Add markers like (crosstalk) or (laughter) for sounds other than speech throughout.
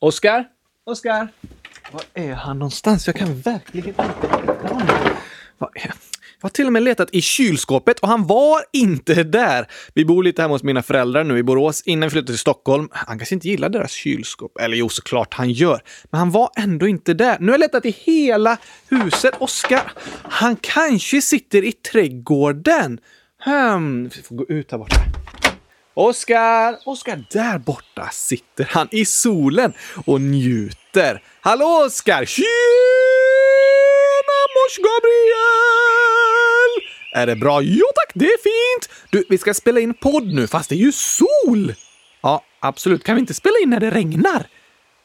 Oskar? Oskar? Var är han någonstans? Jag kan verkligen inte hitta honom. Vad är- Jag har till och med letat i kylskåpet och han var inte där. Vi bor lite hemma hos mina föräldrar nu i Borås innan vi flyttade till Stockholm. Han kanske inte gillar deras kylskåp. Eller jo, såklart han gör. Men han var ändå inte där. Nu har jag letat i hela huset. Oskar, han kanske sitter i trädgården. Hmm, vi får gå ut här borta. Oskar! Oskar, där borta sitter han i solen och njuter. Hallå Oskar! Tjena mors Gabriel! Är det bra? Jo tack, det är fint! Du, vi ska spela in podd nu, fast det är ju sol! Ja, absolut. Kan vi inte spela in när det regnar?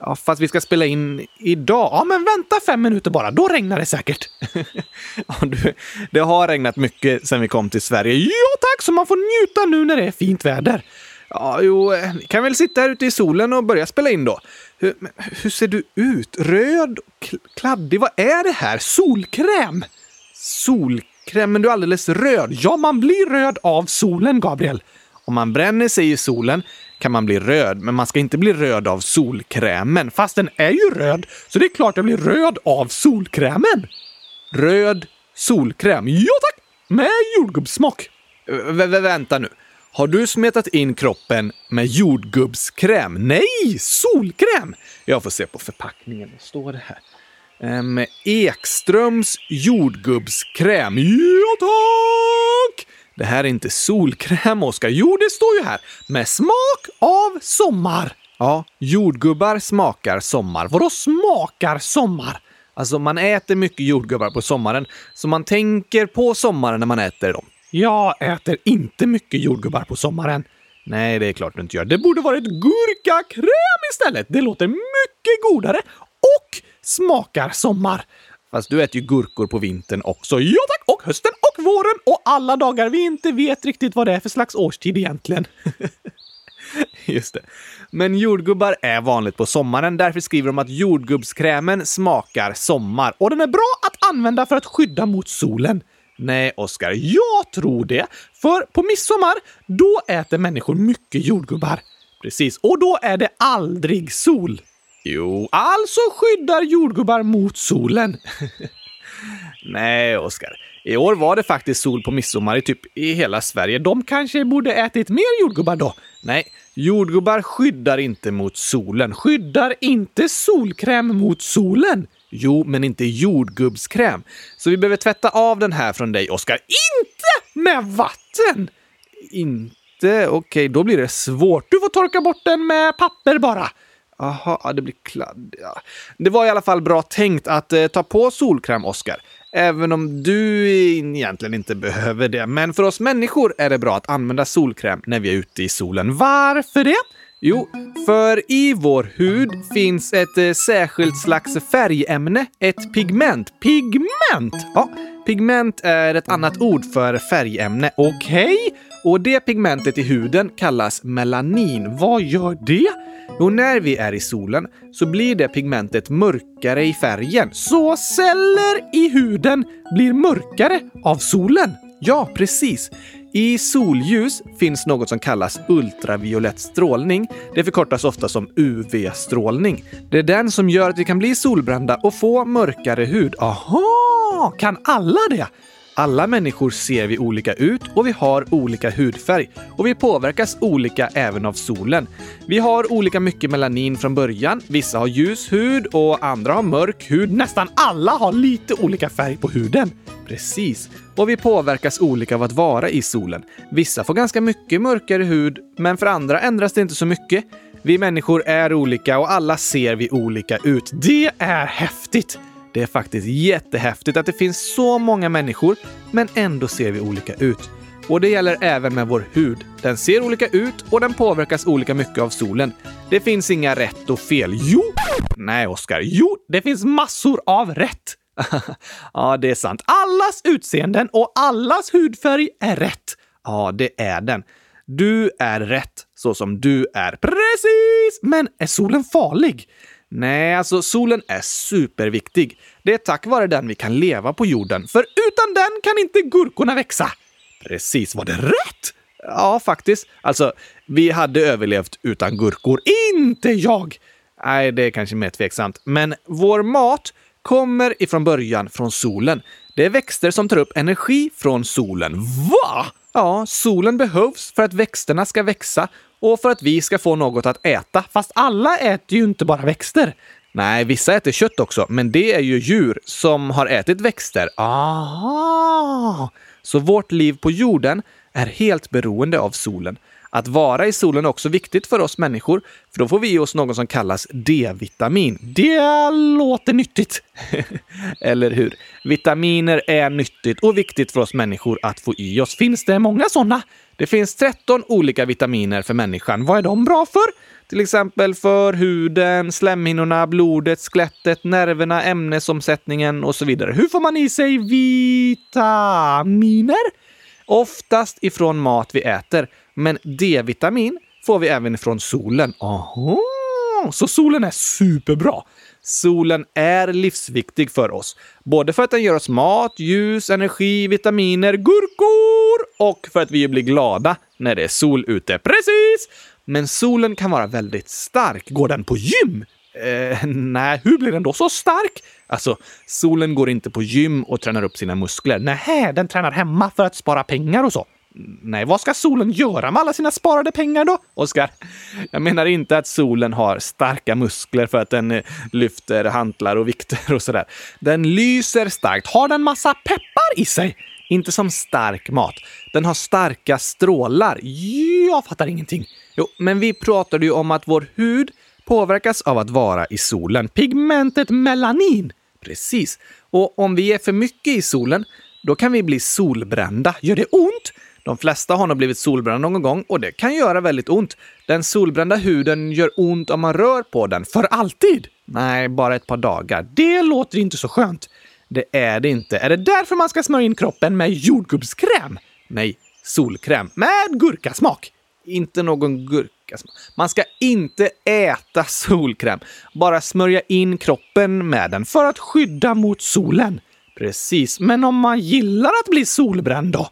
Ja, fast vi ska spela in idag. Ja, men vänta fem minuter bara, då regnar det säkert. (laughs) ja, du, det har regnat mycket sedan vi kom till Sverige. Ja tack, så man får njuta nu när det är fint väder. Ja, jo, eh, vi kan väl sitta här ute i solen och börja spela in då. Hur, men hur ser du ut? Röd och kladdig? Vad är det här? Solkräm? Solkräm? Men du är alldeles röd. Ja, man blir röd av solen, Gabriel. Om man bränner sig i solen kan man bli röd, men man ska inte bli röd av solkrämen. Fast den är ju röd, så det är klart jag blir röd av solkrämen. Röd solkräm. Ja tack! Med jordgubbssmak. V vänta nu. Har du smetat in kroppen med jordgubbskräm? Nej, solkräm! Jag får se på förpackningen. Vad står det här? Um, Ekströms jordgubbskräm. Ja tack! Det här är inte solkräm, Oskar. Jo, det står ju här. Med smak av sommar. Ja, jordgubbar smakar sommar. Vadå smakar sommar? Alltså, man äter mycket jordgubbar på sommaren, så man tänker på sommaren när man äter dem. Jag äter inte mycket jordgubbar på sommaren. Nej, det är klart du inte gör. Det borde varit gurkakräm istället. Det låter mycket godare och smakar sommar. Fast du äter ju gurkor på vintern också. Ja tack! Och hösten och våren och alla dagar vi inte vet riktigt vad det är för slags årstid egentligen. (laughs) Just det. Men jordgubbar är vanligt på sommaren. Därför skriver de att jordgubbskrämen smakar sommar och den är bra att använda för att skydda mot solen. Nej, Oskar, jag tror det. För på midsommar, då äter människor mycket jordgubbar. Precis, och då är det aldrig sol. Jo, alltså skyddar jordgubbar mot solen. (laughs) Nej, Oskar. I år var det faktiskt sol på midsommar i typ i hela Sverige. De kanske borde ätit mer jordgubbar då? Nej, jordgubbar skyddar inte mot solen. Skyddar inte solkräm mot solen? Jo, men inte jordgubbskräm. Så vi behöver tvätta av den här från dig, Oskar. Inte med vatten! Inte? Okej, då blir det svårt. Du får torka bort den med papper bara. Jaha, ja, det blir kladd. Ja. Det var i alla fall bra tänkt att eh, ta på solkräm, Oskar. Även om du egentligen inte behöver det. Men för oss människor är det bra att använda solkräm när vi är ute i solen. Varför det? Jo, för i vår hud finns ett eh, särskilt slags färgämne, ett pigment. Pigment! Ja, pigment är ett annat ord för färgämne. Okej? Och det pigmentet i huden kallas melanin. Vad gör det? Jo, när vi är i solen så blir det pigmentet mörkare i färgen. Så celler i huden blir mörkare av solen? Ja, precis. I solljus finns något som kallas ultraviolett strålning. Det förkortas ofta som UV-strålning. Det är den som gör att vi kan bli solbrända och få mörkare hud. Aha! Kan alla det? Alla människor ser vi olika ut och vi har olika hudfärg och vi påverkas olika även av solen. Vi har olika mycket melanin från början. Vissa har ljus hud och andra har mörk hud. Nästan alla har lite olika färg på huden. Precis. Och vi påverkas olika av att vara i solen. Vissa får ganska mycket mörkare hud, men för andra ändras det inte så mycket. Vi människor är olika och alla ser vi olika ut. Det är häftigt! Det är faktiskt jättehäftigt att det finns så många människor, men ändå ser vi olika ut. Och det gäller även med vår hud. Den ser olika ut och den påverkas olika mycket av solen. Det finns inga rätt och fel. Jo! Nej, Oskar. Jo, det finns massor av rätt. (laughs) ja, det är sant. Allas utseenden och allas hudfärg är rätt. Ja, det är den. Du är rätt så som du är. Precis! Men är solen farlig? Nej, alltså solen är superviktig. Det är tack vare den vi kan leva på jorden, för utan den kan inte gurkorna växa. Precis, var det rätt? Ja, faktiskt. Alltså, vi hade överlevt utan gurkor. Inte jag! Nej, det är kanske mer tveksamt. Men vår mat kommer ifrån början från solen. Det är växter som tar upp energi från solen. Va? Ja, solen behövs för att växterna ska växa och för att vi ska få något att äta. Fast alla äter ju inte bara växter. Nej, vissa äter kött också, men det är ju djur som har ätit växter. Aha! Så vårt liv på jorden är helt beroende av solen. Att vara i solen är också viktigt för oss människor, för då får vi i oss något som kallas D-vitamin. Det låter nyttigt! (laughs) Eller hur? Vitaminer är nyttigt och viktigt för oss människor att få i oss. Finns det många sådana? Det finns 13 olika vitaminer för människan. Vad är de bra för? Till exempel för huden, slemhinnorna, blodet, skelettet, nerverna, ämnesomsättningen och så vidare. Hur får man i sig vitaminer? Oftast ifrån mat vi äter, men D-vitamin får vi även ifrån solen. Aha! Så solen är superbra. Solen är livsviktig för oss. Både för att den ger oss mat, ljus, energi, vitaminer, gurkor och för att vi blir glada när det är sol ute. Precis! Men solen kan vara väldigt stark. Går den på gym? Eh, nej, hur blir den då så stark? Alltså, solen går inte på gym och tränar upp sina muskler. Nej, den tränar hemma för att spara pengar och så. Nej, vad ska solen göra med alla sina sparade pengar då? Oskar, jag menar inte att solen har starka muskler för att den eh, lyfter hantlar och vikter och sådär. Den lyser starkt. Har den massa peppar i sig? Inte som stark mat. Den har starka strålar. Jag fattar ingenting. Jo, men vi pratade ju om att vår hud påverkas av att vara i solen. Pigmentet melanin! Precis. Och om vi är för mycket i solen, då kan vi bli solbrända. Gör det ont? De flesta har nog blivit solbrända någon gång och det kan göra väldigt ont. Den solbrända huden gör ont om man rör på den. För alltid? Nej, bara ett par dagar. Det låter inte så skönt. Det är det inte. Är det därför man ska smörja in kroppen med jordgubbskräm? Nej, solkräm med gurkasmak. Inte någon Alltså, Man ska inte äta solkräm. Bara smörja in kroppen med den för att skydda mot solen. Precis, men om man gillar att bli solbränd då?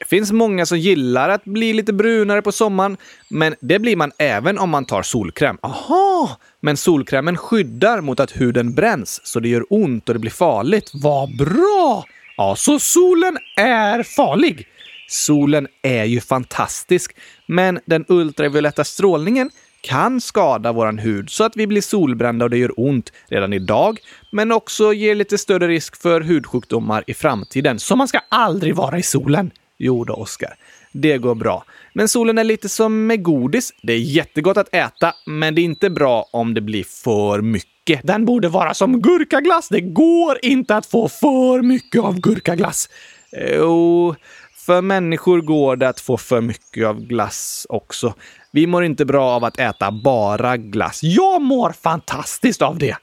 Det finns många som gillar att bli lite brunare på sommaren, men det blir man även om man tar solkräm. Aha! Men solkrämen skyddar mot att huden bränns, så det gör ont och det blir farligt. Vad bra! Ja, så solen är farlig. Solen är ju fantastisk, men den ultravioletta strålningen kan skada vår hud så att vi blir solbrända och det gör ont redan idag, men också ger lite större risk för hudsjukdomar i framtiden. Så man ska aldrig vara i solen. Jo då, Oskar. Det går bra. Men solen är lite som med godis. Det är jättegott att äta, men det är inte bra om det blir för mycket. Den borde vara som gurkaglass. Det går inte att få för mycket av gurkaglass. Eh, jo, för människor går det att få för mycket av glass också. Vi mår inte bra av att äta bara glass. Jag mår fantastiskt av det!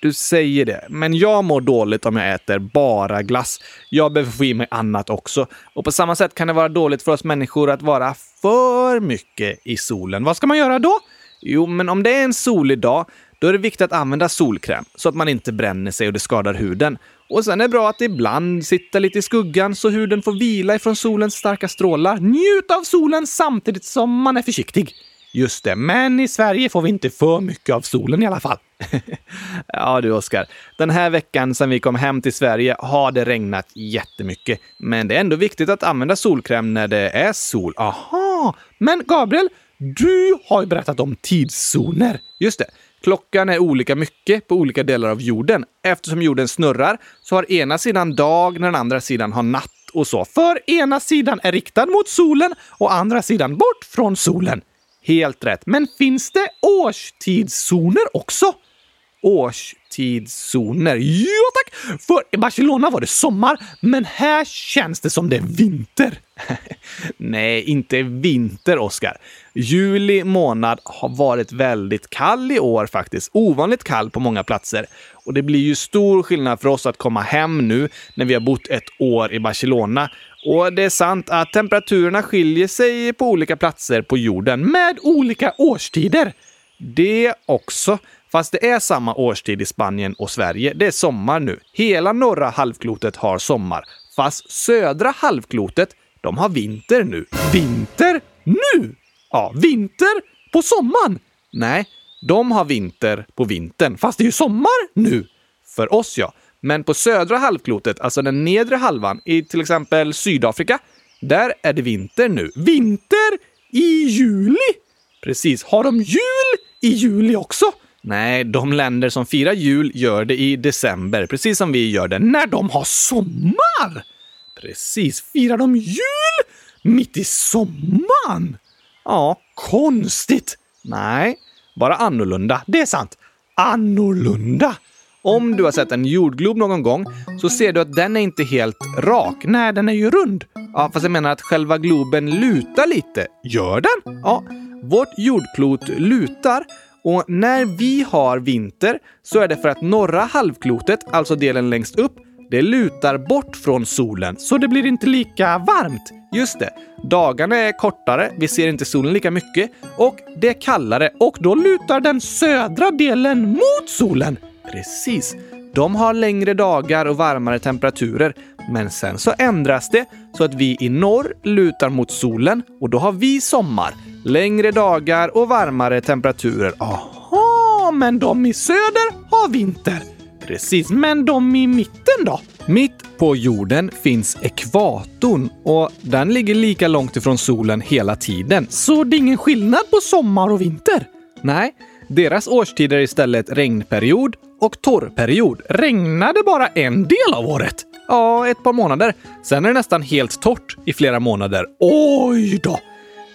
Du säger det, men jag mår dåligt om jag äter bara glass. Jag behöver få i mig annat också. Och på samma sätt kan det vara dåligt för oss människor att vara för mycket i solen. Vad ska man göra då? Jo, men om det är en solig dag, då är det viktigt att använda solkräm så att man inte bränner sig och det skadar huden. Och sen är det bra att ibland sitta lite i skuggan så huden får vila ifrån solens starka strålar. Njut av solen samtidigt som man är försiktig. Just det, men i Sverige får vi inte för mycket av solen i alla fall. (laughs) ja du Oskar, den här veckan sedan vi kom hem till Sverige har det regnat jättemycket. Men det är ändå viktigt att använda solkräm när det är sol. Aha! Men Gabriel, du har ju berättat om tidszoner. Just det. Klockan är olika mycket på olika delar av jorden. Eftersom jorden snurrar så har ena sidan dag när den andra sidan har natt och så. För ena sidan är riktad mot solen och andra sidan bort från solen. Helt rätt. Men finns det årstidszoner också? Årstidszoner? Ja tack! För i Barcelona var det sommar, men här känns det som det är vinter. (laughs) Nej, inte vinter, Oskar. Juli månad har varit väldigt kall i år faktiskt. Ovanligt kall på många platser. Och det blir ju stor skillnad för oss att komma hem nu när vi har bott ett år i Barcelona och det är sant att temperaturerna skiljer sig på olika platser på jorden med olika årstider. Det också. Fast det är samma årstid i Spanien och Sverige. Det är sommar nu. Hela norra halvklotet har sommar. Fast södra halvklotet, de har vinter nu. Vinter? Nu? Ja, vinter på sommaren. Nej, De har vinter på vintern, fast det är ju sommar nu. För oss ja. Men på södra halvklotet, alltså den nedre halvan, i till exempel Sydafrika, där är det vinter nu. Vinter i juli! Precis. Har de jul i juli också? Nej, de länder som firar jul gör det i december, precis som vi gör det när de har sommar! Precis. Firar de jul mitt i sommaren? Ja, konstigt. Nej, bara annorlunda. Det är sant. Annorlunda. Om du har sett en jordglob någon gång så ser du att den är inte helt rak. Nej, den är ju rund. Ja, fast jag menar att själva globen lutar lite. Gör den? Ja, vårt jordklot lutar och när vi har vinter så är det för att norra halvklotet, alltså delen längst upp, det lutar bort från solen, så det blir inte lika varmt. Just det, dagarna är kortare, vi ser inte solen lika mycket och det är kallare och då lutar den södra delen mot solen. Precis. De har längre dagar och varmare temperaturer, men sen så ändras det så att vi i norr lutar mot solen och då har vi sommar, längre dagar och varmare temperaturer. Aha, men de i söder har vinter. Precis, men de i mitten då? Mitt på jorden finns ekvatorn och den ligger lika långt ifrån solen hela tiden. Så det är ingen skillnad på sommar och vinter? Nej, deras årstider är istället regnperiod och torrperiod. Regnade bara en del av året? Ja, ett par månader. Sen är det nästan helt torrt i flera månader. Oj då!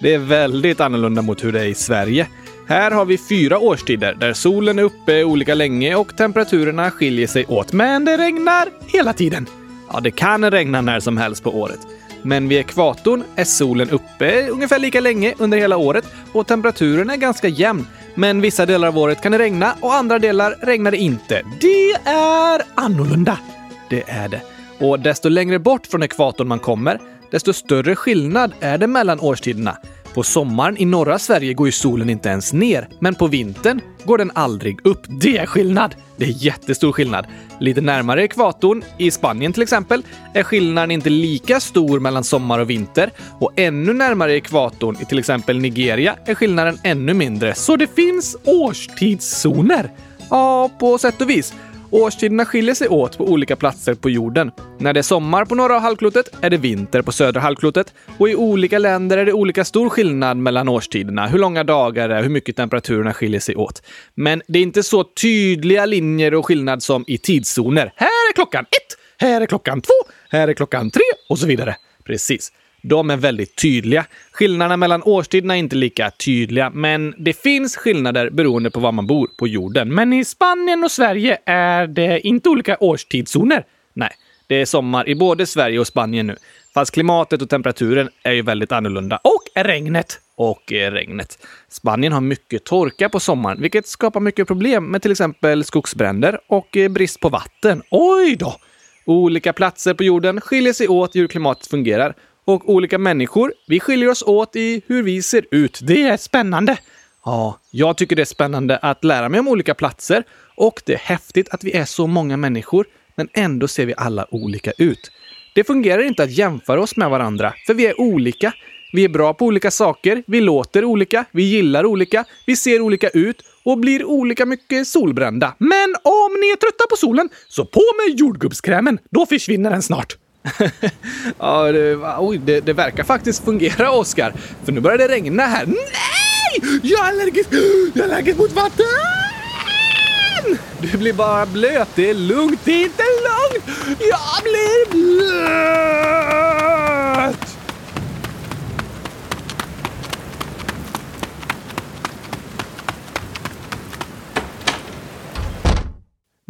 Det är väldigt annorlunda mot hur det är i Sverige. Här har vi fyra årstider där solen är uppe olika länge och temperaturerna skiljer sig åt. Men det regnar hela tiden. Ja, det kan regna när som helst på året. Men vid ekvatorn är solen uppe ungefär lika länge under hela året och temperaturen är ganska jämn. Men vissa delar av året kan det regna och andra delar regnar det inte. Det är annorlunda. Det är det. Och desto längre bort från ekvatorn man kommer, desto större skillnad är det mellan årstiderna. På sommaren i norra Sverige går ju solen inte ens ner, men på vintern går den aldrig upp. Det är skillnad! Det är jättestor skillnad. Lite närmare ekvatorn, i Spanien till exempel, är skillnaden inte lika stor mellan sommar och vinter och ännu närmare ekvatorn, i till exempel Nigeria, är skillnaden ännu mindre. Så det finns årstidszoner! Ja, på sätt och vis. Årstiderna skiljer sig åt på olika platser på jorden. När det är sommar på norra halvklotet är det vinter på södra halvklotet och i olika länder är det olika stor skillnad mellan årstiderna, hur långa dagar det är, hur mycket temperaturerna skiljer sig åt. Men det är inte så tydliga linjer och skillnad som i tidszoner. Här är klockan ett, här är klockan två, här är klockan tre och så vidare. Precis. De är väldigt tydliga. Skillnaderna mellan årstiderna är inte lika tydliga, men det finns skillnader beroende på var man bor på jorden. Men i Spanien och Sverige är det inte olika årstidszoner. Nej, det är sommar i både Sverige och Spanien nu. Fast klimatet och temperaturen är ju väldigt annorlunda. Och regnet! Och regnet. Spanien har mycket torka på sommaren, vilket skapar mycket problem med till exempel skogsbränder och eh, brist på vatten. Oj då! Olika platser på jorden skiljer sig åt i hur klimatet fungerar och olika människor, vi skiljer oss åt i hur vi ser ut. Det är spännande! Ja, jag tycker det är spännande att lära mig om olika platser och det är häftigt att vi är så många människor, men ändå ser vi alla olika ut. Det fungerar inte att jämföra oss med varandra, för vi är olika. Vi är bra på olika saker, vi låter olika, vi gillar olika, vi ser olika ut och blir olika mycket solbrända. Men om ni är trötta på solen, så på med jordgubbskrämen! Då försvinner den snart. (laughs) ja, det, oj, det, det, verkar faktiskt fungera, Oskar. För nu börjar det regna här. Nej! Jag är allergisk, jag är allergisk mot vatten! Du blir bara blöt. Det är lugnt. Det är inte lugnt! Jag blir blöt!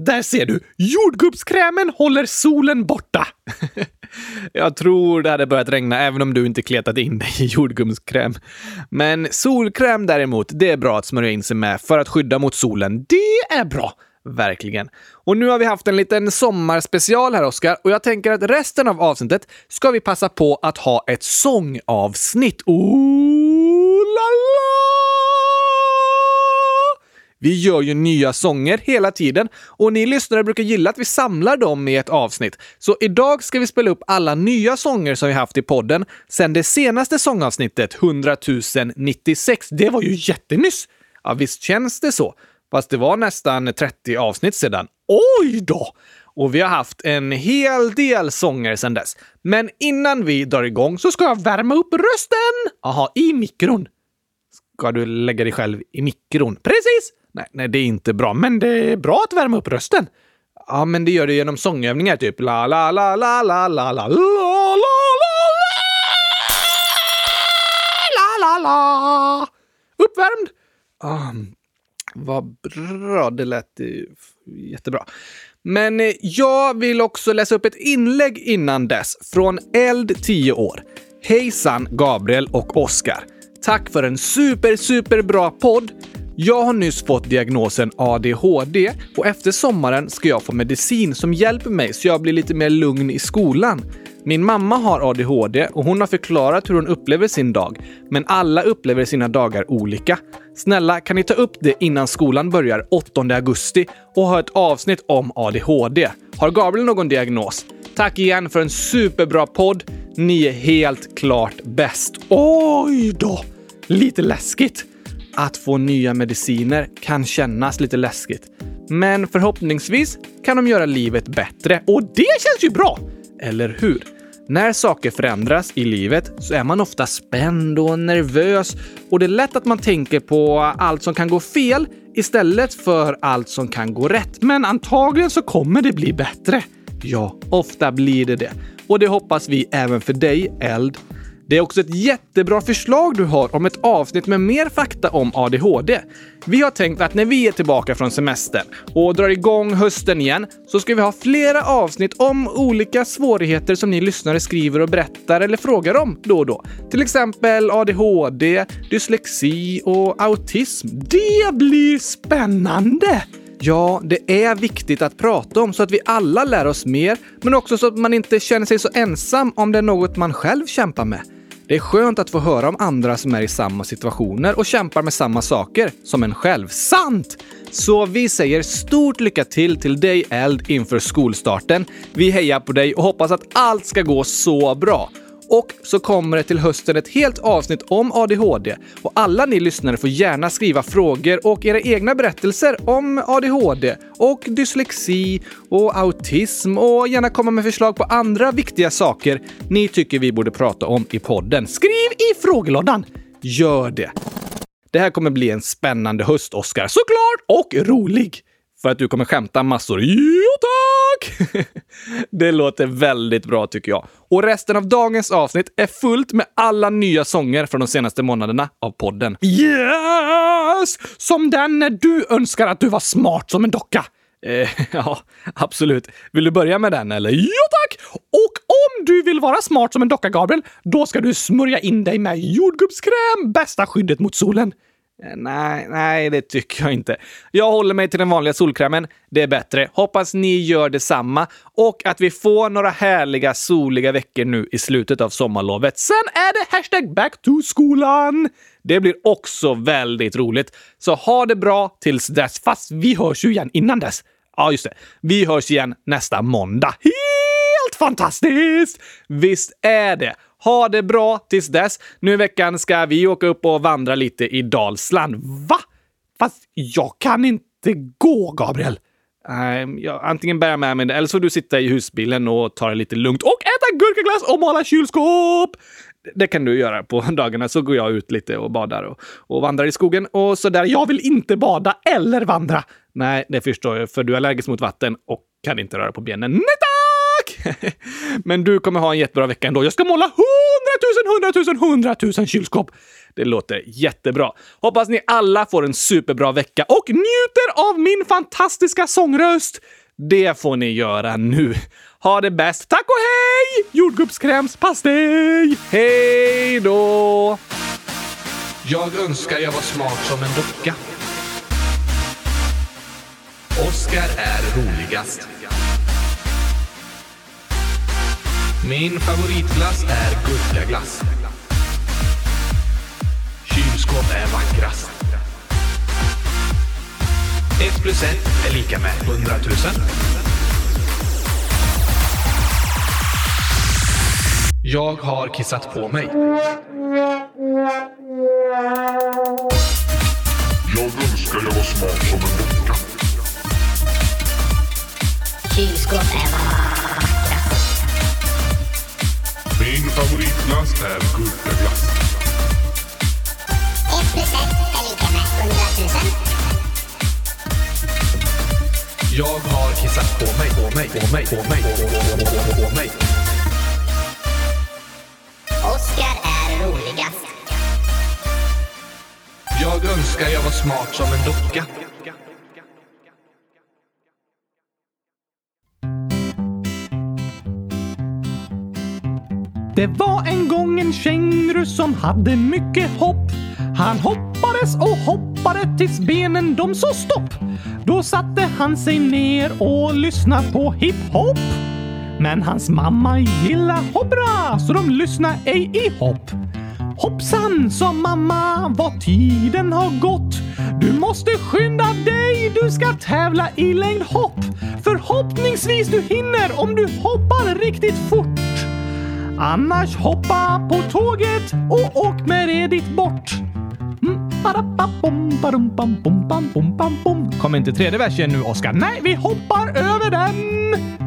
Där ser du! Jordgubbskrämen håller solen borta. (laughs) Jag tror det hade börjat regna även om du inte kletat in dig i jordgubbskräm. Men solkräm däremot, det är bra att smörja in sig med för att skydda mot solen. Det är bra! Verkligen. Och nu har vi haft en liten sommarspecial här, Oskar, och jag tänker att resten av avsnittet ska vi passa på att ha ett sångavsnitt. Ooh la la! Vi gör ju nya sånger hela tiden och ni lyssnare brukar gilla att vi samlar dem i ett avsnitt. Så idag ska vi spela upp alla nya sånger som vi haft i podden sen det senaste sångavsnittet, 100 096. Det var ju jättenyss! Ja, visst känns det så. Fast det var nästan 30 avsnitt sedan. Oj då! Och vi har haft en hel del sånger sedan dess. Men innan vi drar igång så ska jag värma upp rösten! Jaha, i mikron. Ska du lägga dig själv i mikron? Precis! Nej, nej, det är inte bra, men det är bra att värma upp rösten. Ja, men det gör du genom sångövningar, typ la la la la la la la la la la la la Uppvärmd! Um, vad bra, det lät jättebra. Men jag vill också läsa upp ett inlägg innan dess från Eld 10 år. Hejsan Gabriel och Oskar. Tack för en super, super bra podd. Jag har nyss fått diagnosen ADHD och efter sommaren ska jag få medicin som hjälper mig så jag blir lite mer lugn i skolan. Min mamma har ADHD och hon har förklarat hur hon upplever sin dag. Men alla upplever sina dagar olika. Snälla, kan ni ta upp det innan skolan börjar 8 augusti och ha ett avsnitt om ADHD? Har Gabriel någon diagnos? Tack igen för en superbra podd. Ni är helt klart bäst. Oj då! Lite läskigt. Att få nya mediciner kan kännas lite läskigt. Men förhoppningsvis kan de göra livet bättre och det känns ju bra! Eller hur? När saker förändras i livet så är man ofta spänd och nervös och det är lätt att man tänker på allt som kan gå fel istället för allt som kan gå rätt. Men antagligen så kommer det bli bättre. Ja, ofta blir det det. Och det hoppas vi även för dig, Eld. Det är också ett jättebra förslag du har om ett avsnitt med mer fakta om ADHD. Vi har tänkt att när vi är tillbaka från semestern och drar igång hösten igen så ska vi ha flera avsnitt om olika svårigheter som ni lyssnare skriver och berättar eller frågar om då och då. Till exempel ADHD, dyslexi och autism. Det blir spännande! Ja, det är viktigt att prata om så att vi alla lär oss mer, men också så att man inte känner sig så ensam om det är något man själv kämpar med. Det är skönt att få höra om andra som är i samma situationer och kämpar med samma saker som en själv. Sant! Så vi säger stort lycka till till dig Eld inför skolstarten. Vi hejar på dig och hoppas att allt ska gå så bra. Och så kommer det till hösten ett helt avsnitt om ADHD. Och alla ni lyssnare får gärna skriva frågor och era egna berättelser om ADHD och dyslexi och autism och gärna komma med förslag på andra viktiga saker ni tycker vi borde prata om i podden. Skriv i frågelådan! Gör det! Det här kommer bli en spännande höst, Oskar. Såklart! Och rolig! För att du kommer skämta massor. Jo tack! Det låter väldigt bra tycker jag. Och resten av dagens avsnitt är fullt med alla nya sånger från de senaste månaderna av podden. Yes! Som den när du önskar att du var smart som en docka. Eh, (laughs) ja, absolut. Vill du börja med den eller? Ja tack! Och om du vill vara smart som en docka, Gabriel, då ska du smörja in dig med jordgubbskräm, bästa skyddet mot solen. Eh, nej, nej, det tycker jag inte. Jag håller mig till den vanliga solkrämen. Det är bättre. Hoppas ni gör detsamma och att vi får några härliga soliga veckor nu i slutet av sommarlovet. Sen är det hashtag back to skolan. Det blir också väldigt roligt. Så ha det bra tills dess, fast vi hörs ju igen innan dess. Ja, just det. Vi hörs igen nästa måndag. Helt fantastiskt! Visst är det. Ha det bra tills dess. Nu i veckan ska vi åka upp och vandra lite i Dalsland. Va? Fast jag kan inte gå, Gabriel. Um, jag antingen bära med mig det eller så får du sitta i husbilen och ta det lite lugnt och äta gurkaglass och måla kylskåp! Det kan du göra på (laughs) dagarna, så går jag ut lite och badar och, och vandrar i skogen och sådär. Jag vill inte bada eller vandra. Nej, det förstår jag, för du är allergisk mot vatten och kan inte röra på benen. Nej (laughs) Men du kommer ha en jättebra vecka ändå. Jag ska måla hundratusen, hundratusen, hundratusen kylskåp. Det låter jättebra. Hoppas ni alla får en superbra vecka och njuter av min fantastiska sångröst. Det får ni göra nu. Ha det bäst. Tack och hej! Jordgubbskrämspastej! Hej då! Jag önskar jag var smart som en docka. Oskar är roligast. Min favoritglass är gurkaglass. Kylskåp är vackrast. Ett plus ett är lika med hundratusen. Jag har kissat på mig. Jag önskar jag var smart som en docka. Kylskåp är vackrast. Min favoritglass är gurkaglass. Ett plus ett är lika med hundratusen. Jag har kissat på mig, på mig, på mig, på mig, på, på, på, på mig. Oskar är roligast. Jag önskar jag var smart som en docka. Det var en gång en känguru som hade mycket hopp. Han hoppades och hoppade tills benen de sa stopp. Då satte han sig ner och lyssnade på hiphop. Men hans mamma gillar hoppra så de lyssnar ej i hopp. Hoppsan, sa mamma, vad tiden har gått. Du måste skynda dig, du ska tävla i längdhopp. Förhoppningsvis du hinner om du hoppar riktigt fort. Annars hoppa på tåget och åk med Edith bort. Mm, Kom inte tredje versen nu, Oskar. Nej, vi hoppar över den.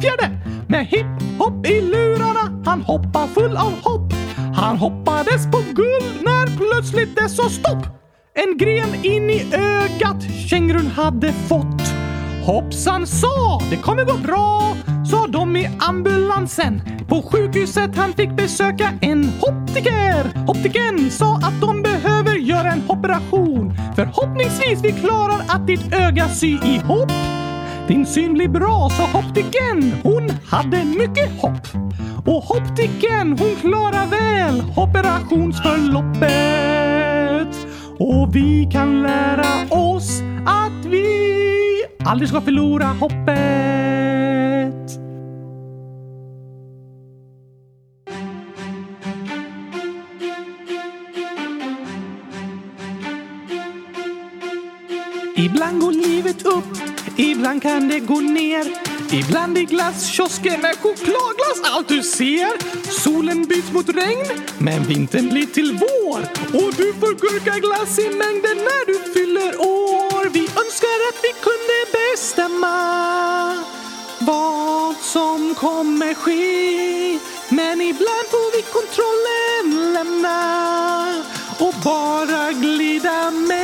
Fjärde! Med hipp-hopp i lurarna, han hoppar full av hopp. Han hoppades på guld när plötsligt det sa stopp. En gren in i ögat kängurun hade fått. Hoppsan sa, det kommer gå bra, sa de i ambulansen. På sjukhuset han fick besöka en optiker. Optiken sa att de behöver göra en operation. Förhoppningsvis vi klarar att ditt öga sy ihop. Din syn blir bra, sa optiken. Hon hade mycket hopp. Och optiken, hon klarar väl operationsförloppet. Och vi kan lära oss att vi aldrig ska förlora hoppet. Ibland går livet upp, ibland kan det gå ner. Ibland i glasskiosken med chokladglass allt du ser. Solen byts mot regn, men vintern blir till vår. Och du får gurkaglass i mängden när du fyller år. Vi önskar att vi kunde bestämma vad som kommer ske. Men ibland får vi kontrollen lämna och bara glida med.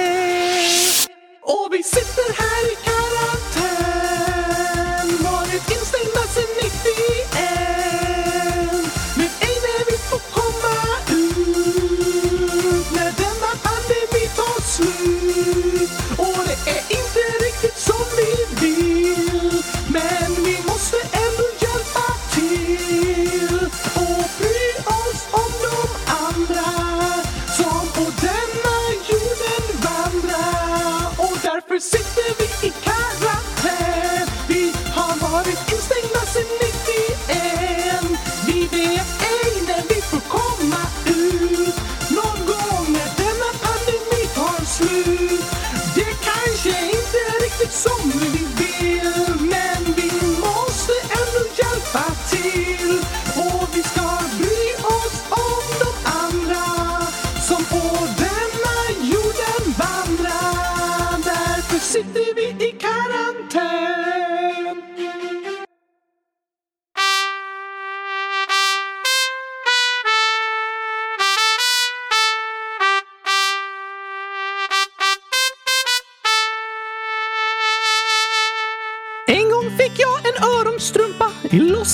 Tar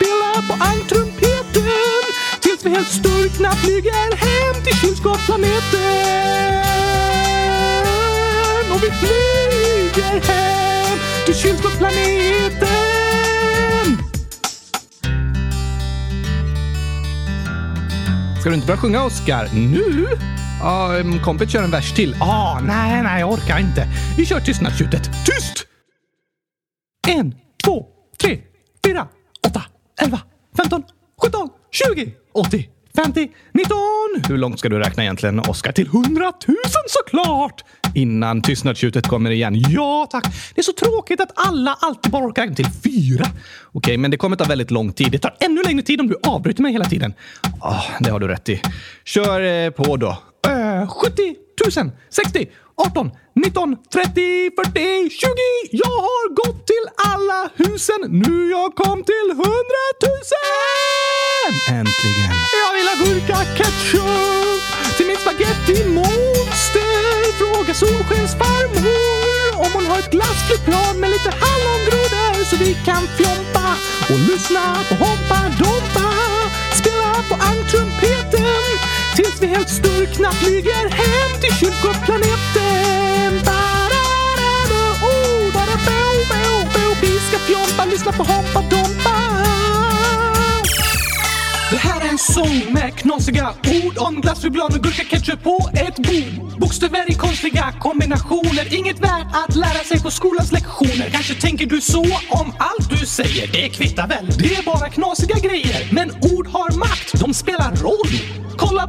spela på ankrumpeten tills vi helt sturkna flyger hem till kylskåpsplaneten. Och vi flyger hem till kylskåpsplaneten. Ska du inte börja sjunga, Oscar? Nu? Ja, um, kompet kör en vers till. Ah, nej, nej, jag orkar inte. Vi kör tystnadstjutet. Tyst! En, två, tre, 4, 8, 11, 15, 17, 20, 80, 50, 19. Hur långt ska du räkna egentligen, Oskar? Till 100 000 såklart! Innan tystnadstjutet kommer igen. Ja, tack. Det är så tråkigt att alla alltid bara orkar räkna till fyra. Okej, men det kommer ta väldigt lång tid. Det tar ännu längre tid om du avbryter mig hela tiden. Oh, det har du rätt i. Kör eh, på då. Eh, 70 000, 60, 18, 19, 30, 40, 20. Jag har gått till alla husen. Nu jag kom till 100 000! Äntligen. Jag vill ha gurka ketchup till min spaghetti monster. Fråga Solskens farmor om hon har ett glassflygplan med lite hallongrodor så vi kan fjompa och lyssna på Hoppa Dompa. Spela på ankrumpeten tills vi helt sturkna flyger hem till kyrkoplaneten. Lyssna på Hoppa Dompa. Det här är en sång med knasiga ord om glassflygblad och gurkaketchup på ett bord. Bokstäver i konstiga kombinationer, inget värt att lära sig på skolans lektioner. Kanske tänker du så om allt du säger, det kvittar väl, det är bara knasiga grejer. Men ord har makt, de spelar roll.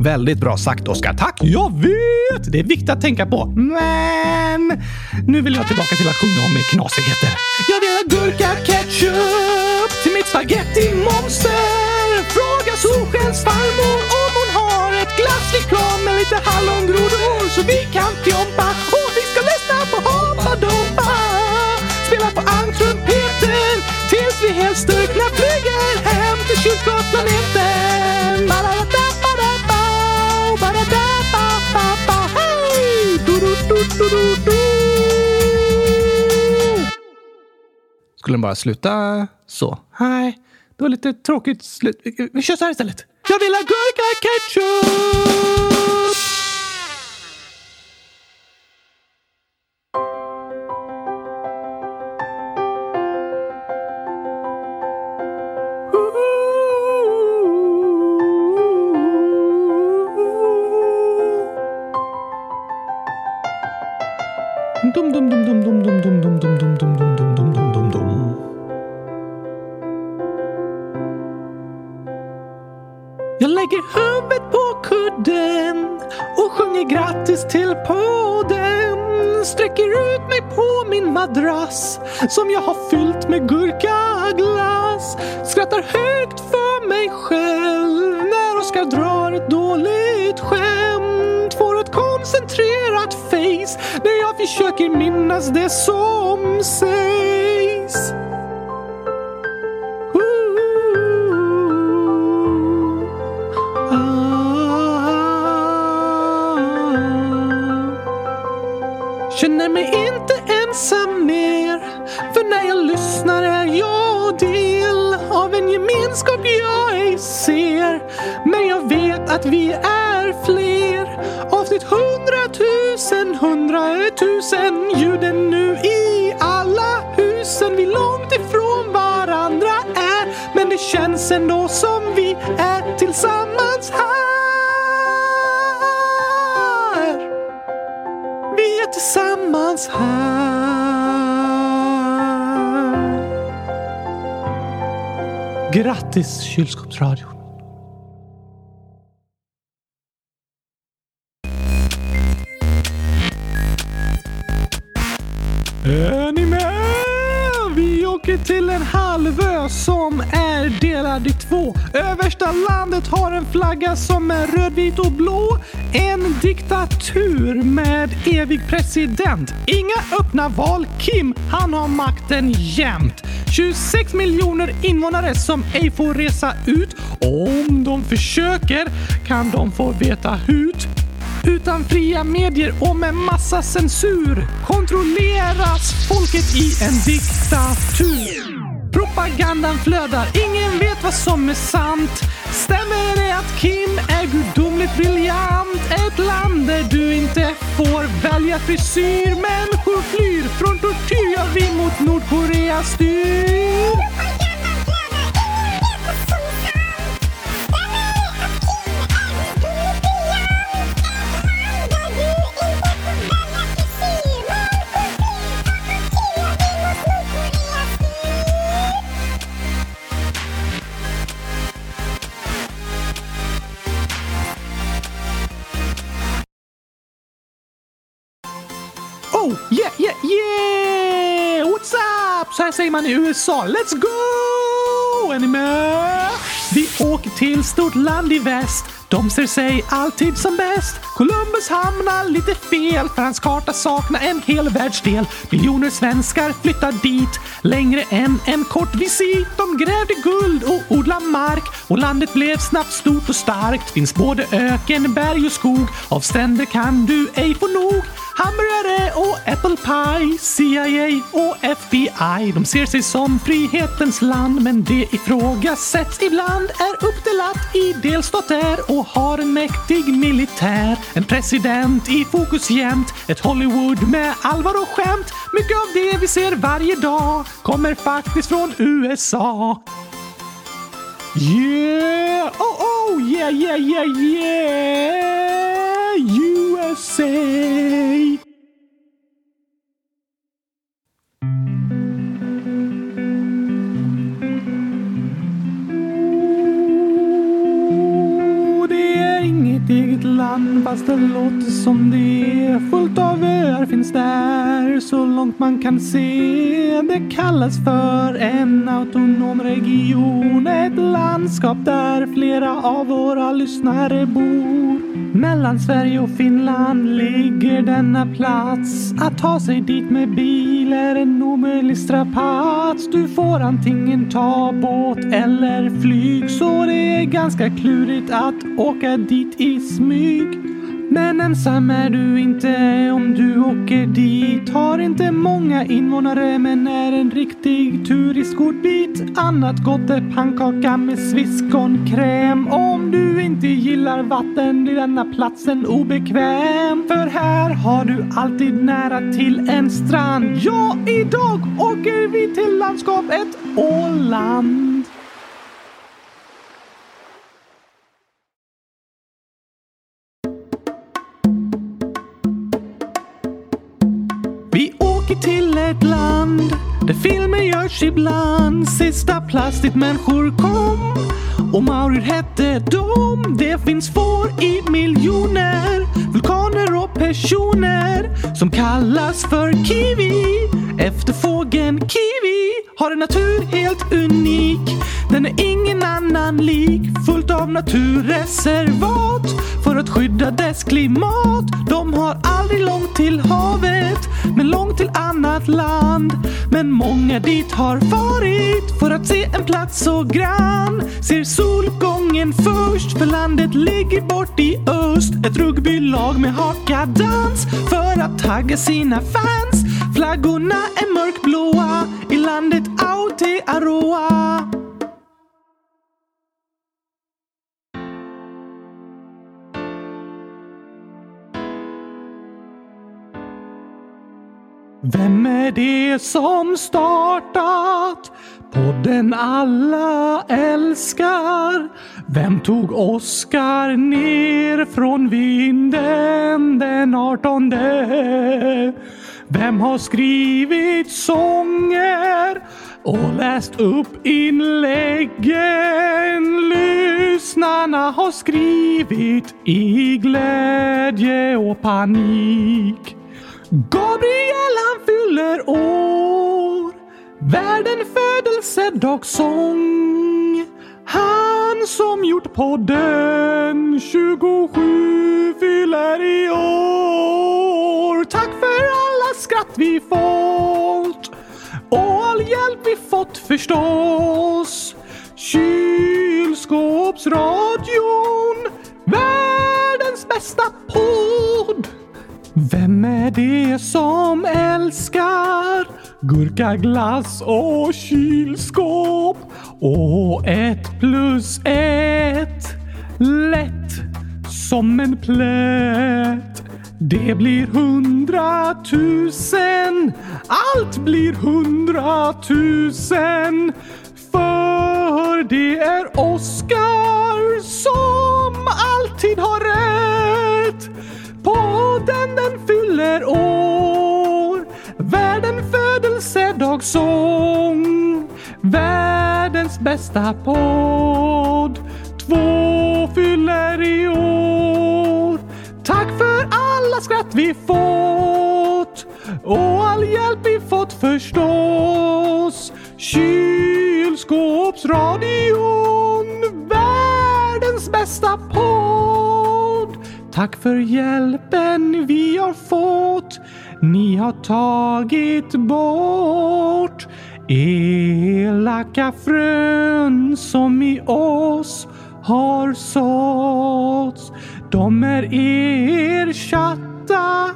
Väldigt bra sagt, Oskar. Tack! Jag vet! Det är viktigt att tänka på. Men nu vill jag tillbaka till att sjunga om knasigheter. Jag vill ha gurka ketchup till mitt spaghetti-monster. Fråga Solskens farmor om hon har ett glassflygplan med lite hallongrodor så vi kan fjompa och vi ska lyssna på Hoppa Dompa. Spela på almtrumpeten tills vi helt styrkna flyger hem till kylskåpsplaneten. Skulle den bara sluta så? Nej, det var lite tråkigt slut. Vi- kör så här istället. Jag vill ha gurka ketchup! Dum dum dum dum dum dum dum dum dum dum dum lägger huvudet på kudden och sjunger grattis till podden. Sträcker ut mig på min madrass som jag har fyllt med gurkaglass. Skrattar högt för mig själv när Oskar drar ett dåligt skämt. Får ett koncentrerat face när jag försöker minnas det som sägs. Platsen då som vi är tillsammans här vi är tillsammans här. Grattis kylskåpsradion. Är delad i två. Översta landet har en flagga som är röd, vit och blå. En diktatur med evig president. Inga öppna val. Kim, han har makten jämt. 26 miljoner invånare som ej får resa ut. Om de försöker kan de få veta hut. Utan fria medier och med massa censur kontrolleras folket i en diktatur. Propagandan flödar, ingen vet vad som är sant. Stämmer det att Kim är gudomligt briljant? Ett land där du inte får välja frisyr. Människor flyr från tortyr, ja vi mot Nordkorea styr. Säger man i USA. Let's go! Är ni med? Vi åker till stort land i väst. De ser sig alltid som bäst. Columbus hamnar lite fel för hans karta saknar en hel världsdel. Miljoner svenskar flyttar dit längre än en kort visit. De grävde guld och odlade mark och landet blev snabbt stort och starkt. Finns både öken, berg och skog. Av stränder kan du ej få nog. Hamburgare och apple pie, CIA och FBI. De ser sig som frihetens land men det ifrågasätts ibland. Är uppdelat i delstater och har en mäktig militär. En president i fokus jämt. Ett Hollywood med allvar och skämt. Mycket av det vi ser varje dag kommer faktiskt från USA. Yeah! Oh, oh! Yeah, yeah, yeah, yeah! USA! Land fast det låter som det är. Fullt av öar finns där så långt man kan se. Det kallas för en autonom region. Ett landskap där flera av våra lyssnare bor. Mellan Sverige och Finland ligger denna plats. Att ta sig dit med bil är en omöjlig strapats. Du får antingen ta båt eller flyg så det är ganska klurigt att åka dit i smyg. Men ensam är du inte om du åker dit. Har inte många invånare men är en riktig turistgodbit. Annat gott är pannkaka med sviskonkräm. Om du inte gillar vatten blir denna platsen obekväm. För här har du alltid nära till en strand. Ja, idag åker vi till landskapet Åland. Filmer görs ibland. Sista plastikmänniskor kom och Maurier hette de. Det finns får i miljoner, vulkaner och personer som kallas för kiwi. Efter fågeln kiwi har en natur helt unik. Den är ingen annan lik, fullt av naturreservat för att skydda dess klimat. De har aldrig långt till havet, men långt till annat land. Men många dit har farit för att se en plats så grann. Ser solgången först, för landet ligger bort i öst. Ett rugbylag med hakadans för att tagga sina fans. Flaggorna är mörkblåa i landet Aotearoa. Vem är det som startat podden alla älskar? Vem tog Oscar ner från vinden den artonde? Vem har skrivit sånger och läst upp inläggen? Lyssnarna har skrivit i glädje och panik. Gabriel han fyller år. Världen födelsedagssång Han som gjort podden 27 fyller i år. Tack för alla skratt vi fått och all hjälp vi fått förstås. Kylskåpsradion Världens bästa podd vem är det som älskar gurkaglass och kylskåp? Och ett plus ett lätt som en plätt. Det blir hundratusen. Allt blir hundratusen. För det är Oskar som alltid har rätt. Podden den fyller år. Världen födelsedagssång. Världens bästa podd. Två fyller i år. Tack för alla skratt vi fått och all hjälp vi fått förstås. Kylskåpsradion, världens bästa podd. Tack för hjälpen vi har fått. Ni har tagit bort elaka frön som i oss har såtts. De är ersatta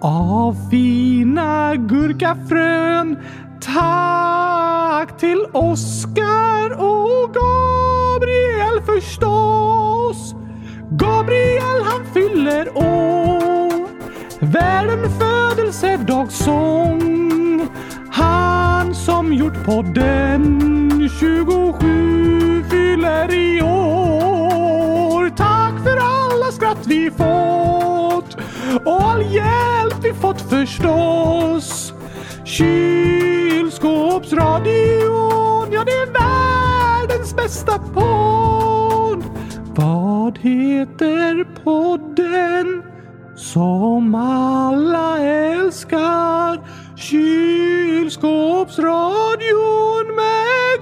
av fina gurkafrön. Tack till Oskar och Gabriel förstås. Gabriel han fyller år. Världen födelsedagssång. Han som gjort podden 27 fyller i år. Tack för alla skratt vi fått och all hjälp vi fått förstås. Kylskåpsradion, ja det är världens bästa podd. Vad heter podden som alla älskar? Kylskåpsradion med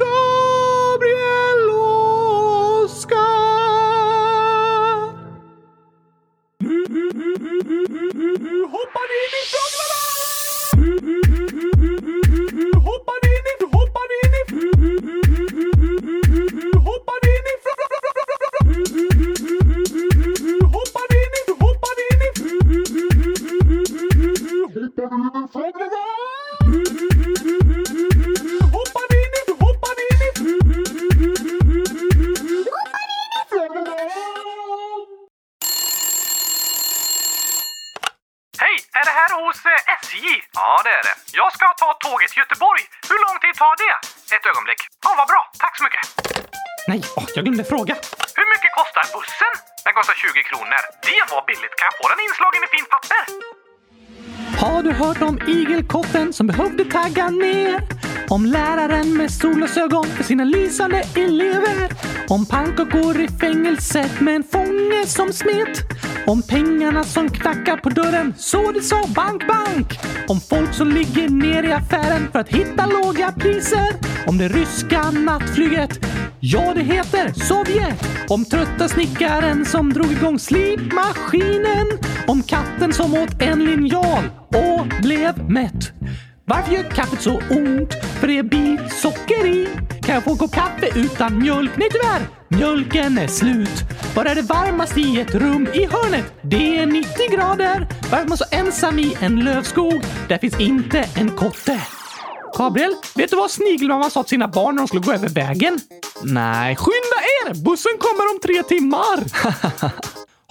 Hej! Är det här hos eh, SJ? Ja, det är det. Jag ska ta tåget till Göteborg. Hur lång tid tar det? Ett ögonblick. Åh, vad bra. Tack så mycket. Nej, åh, jag glömde fråga. Hur mycket kostar bussen? Den kostar 20 kronor. Hört om igelkotten som behövde tagga ner? Om läraren med solglasögon för sina lysande elever? Om pannkakor i fängelset med en fånge som smet? Om pengarna som knackar på dörren så det sa bank, bank? Om folk som ligger ner i affären för att hitta låga priser? Om det ryska nattflyget? Ja, det heter Sovjet. Om trötta snickaren som drog igång slipmaskinen. Om katten som åt en linjal och blev mätt. Varför gör kaffet så ont? För det är bilsocker i. Kan jag få en kopp kaffe utan mjölk? Nej tyvärr, mjölken är slut. Var är det varmast i ett rum i hörnet? Det är 90 grader. Varför är man så ensam i en lövskog? Där finns inte en kotte. Gabriel, vet du vad snigelmamman sa till sina barn när de skulle gå över vägen? Nej, skynda er! Bussen kommer om tre timmar! (laughs)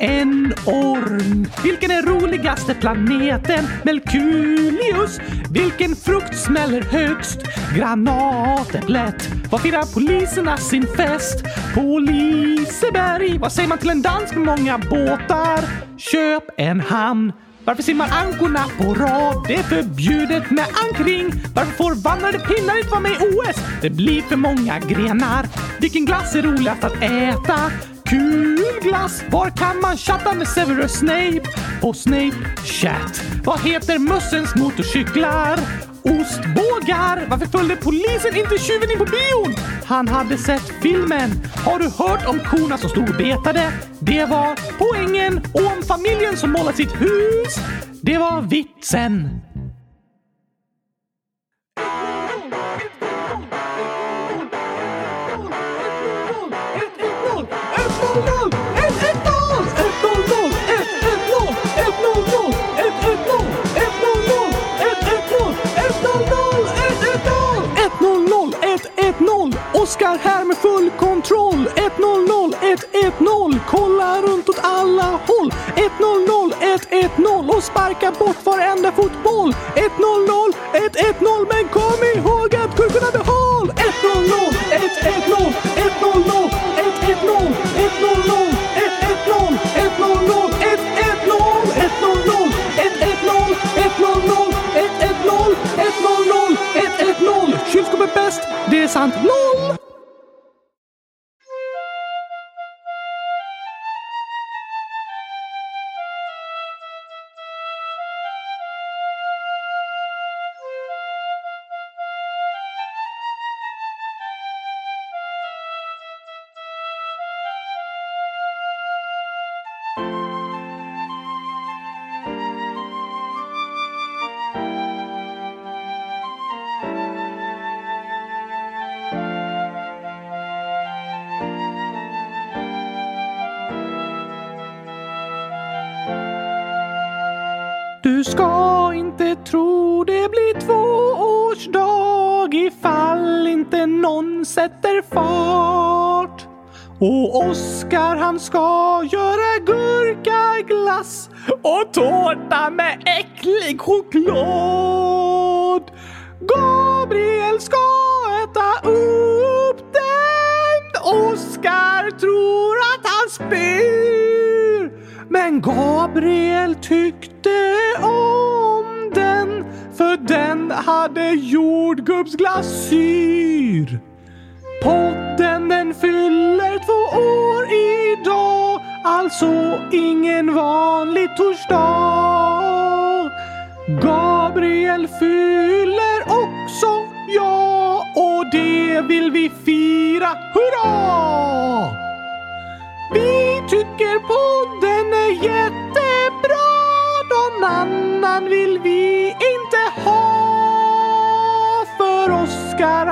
En orm. Vilken är roligaste planeten? Melkulius. Vilken frukt smäller högst? Granatäpplet. Var firar poliserna sin fest? På Liseberg. Vad säger man till en dans med många båtar? Köp en hamn. Varför simmar ankorna på rad? Det är förbjudet med ankring. Varför får vandrade pinnar inte vara med i OS? Det blir för många grenar. Vilken glass är roligast att äta? kul glass? Var kan man chatta med Severus Snape? På Snape Chat. Vad heter mössens motorcyklar? Ostbågar! Varför följde polisen inte tjuven in på bion? Han hade sett filmen. Har du hört om korna som stod och betade? Det var poängen. Och om familjen som målat sitt hus? Det var vitsen. Nickar här med full kontroll. 1-0-0, 1-1-0. Kolla runt åt alla håll. 1-0-0, 1-1-0 och sparka bort varenda fotboll. 1-0-0, 1-1-0 men kom ihåg att kurvorna behåll. 1-0-0, 1-1-0, 1-0-0, 1-1-0, 1-0-0, 1-1-0, 1-0-0, 1-1-0, 1-0-0, 1-1-0, 1-0-0, 1-1-0, 1-0-0, 1-1-0. Kylskåp är bäst, det är sant. LOL! Fart. Och Oskar han ska göra gurkaglass och tårta med äcklig choklad. Gabriel ska äta upp den. Oskar tror att han spyr. Men Gabriel tyckte om den för den hade jordgubbsglasyr. Alltså ingen vanlig torsdag. Gabriel fyller också, ja, och det vill vi fira, hurra! Vi tycker podden är jättebra. Någon annan vill vi inte ha. För Oskar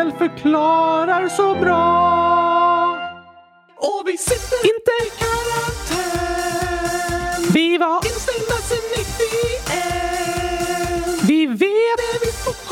Gabriel förklarar så bra. Och vi sitter inte i karantän. Vi var instängda sen 91. Vi vet att vi får